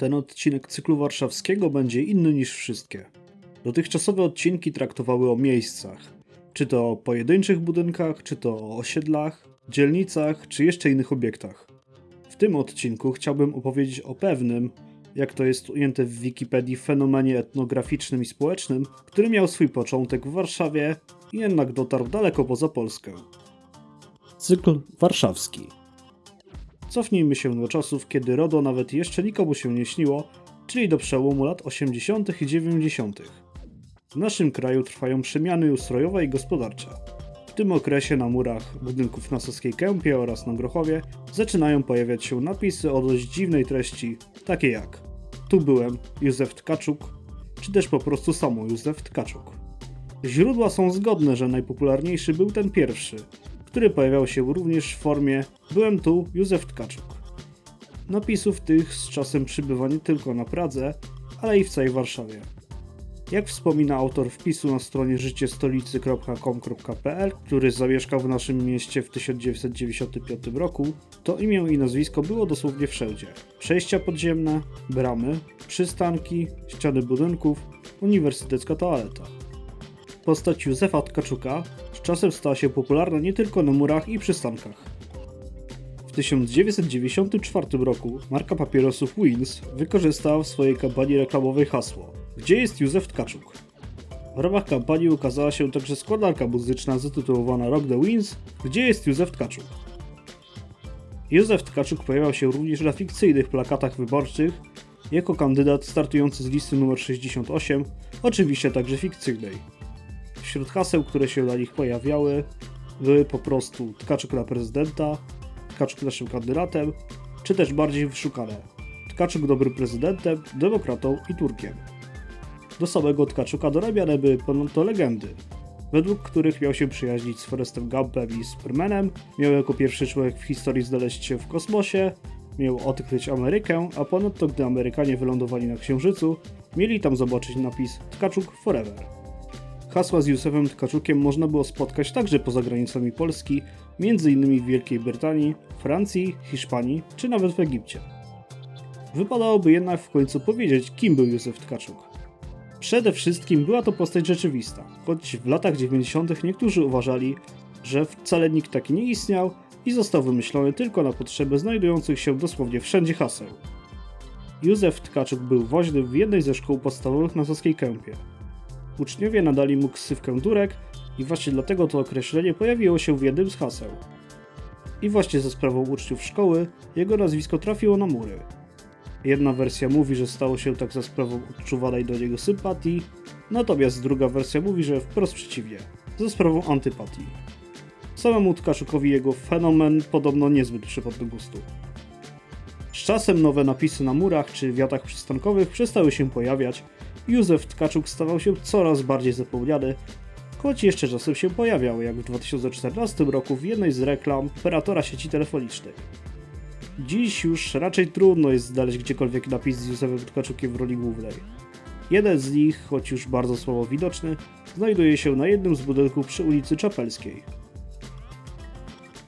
Ten odcinek cyklu warszawskiego będzie inny niż wszystkie. Dotychczasowe odcinki traktowały o miejscach. Czy to o pojedynczych budynkach, czy to o osiedlach, dzielnicach, czy jeszcze innych obiektach. W tym odcinku chciałbym opowiedzieć o pewnym, jak to jest ujęte w Wikipedii, fenomenie etnograficznym i społecznym, który miał swój początek w Warszawie i jednak dotarł daleko poza Polskę. Cykl warszawski. Cofnijmy się do czasów, kiedy RODO nawet jeszcze nikomu się nie śniło, czyli do przełomu lat 80. i 90. W naszym kraju trwają przemiany ustrojowe i gospodarcze. W tym okresie na murach budynków na Saskiej Kępie oraz na Grochowie zaczynają pojawiać się napisy o dość dziwnej treści, takie jak Tu byłem, Józef Tkaczuk, czy też po prostu samo Józef Tkaczuk. Źródła są zgodne, że najpopularniejszy był ten pierwszy, który pojawiał się również w formie Byłem tu, Józef Tkaczuk. Napisów tych z czasem przybywa nie tylko na Pradze, ale i w całej Warszawie. Jak wspomina autor wpisu na stronie życiestolicy.com.pl, który zamieszkał w naszym mieście w 1995 roku, to imię i nazwisko było dosłownie wszędzie. Przejścia podziemne, bramy, przystanki, ściany budynków, uniwersytecka toaleta. Postać Józefa Tkaczuka czasem stała się popularna nie tylko na murach i przystankach. W 1994 roku marka papierosów Wins wykorzystała w swojej kampanii reklamowej hasło Gdzie jest Józef Tkaczuk? W ramach kampanii ukazała się także składanka muzyczna zatytułowana Rock the Wins Gdzie jest Józef Tkaczuk? Józef Tkaczuk pojawiał się również na fikcyjnych plakatach wyborczych jako kandydat startujący z listy numer 68, oczywiście także fikcyjnej. Wśród haseł, które się na nich pojawiały, były po prostu Tkaczuk na prezydenta, Tkaczuk naszym kandydatem, czy też bardziej wyszukane Tkaczuk dobrym prezydentem, demokratą i Turkiem. Do samego Tkaczuka dorabiane były ponadto legendy, według których miał się przyjaźnić z Forestem Gumpem i Supermanem, miał jako pierwszy człowiek w historii znaleźć się w kosmosie, miał odkryć Amerykę, a ponadto gdy Amerykanie wylądowali na Księżycu, mieli tam zobaczyć napis Tkaczuk Forever. Hasła z Józefem Tkaczukiem można było spotkać także poza granicami Polski, m.in. w Wielkiej Brytanii, Francji, Hiszpanii czy nawet w Egipcie. Wypadałoby jednak w końcu powiedzieć, kim był Józef Tkaczuk. Przede wszystkim była to postać rzeczywista, choć w latach 90. niektórzy uważali, że wcale nikt taki nie istniał i został wymyślony tylko na potrzeby znajdujących się dosłownie wszędzie haseł. Józef Tkaczuk był woźny w jednej ze szkół podstawowych na Saskiej Kępie. Uczniowie nadali mu ksywkę Durek i właśnie dlatego to określenie pojawiło się w jednym z haseł. I właśnie ze sprawą uczniów szkoły jego nazwisko trafiło na mury. Jedna wersja mówi, że stało się tak za sprawą odczuwanej do niego sympatii, natomiast druga wersja mówi, że wprost przeciwnie, za sprawą antypatii. Samemu Tkaczukowi jego fenomen podobno niezbyt przypadł do gustu. Z czasem nowe napisy na murach czy wiatach przystankowych przestały się pojawiać Józef Tkaczuk stawał się coraz bardziej zapomniany, choć jeszcze czasem się pojawiał, jak w 2014 roku w jednej z reklam operatora sieci telefonicznej. Dziś już raczej trudno jest znaleźć gdziekolwiek napis z Józefem Tkaczukiem w roli głównej. Jeden z nich, choć już bardzo słabo widoczny, znajduje się na jednym z budynków przy ulicy Czapelskiej.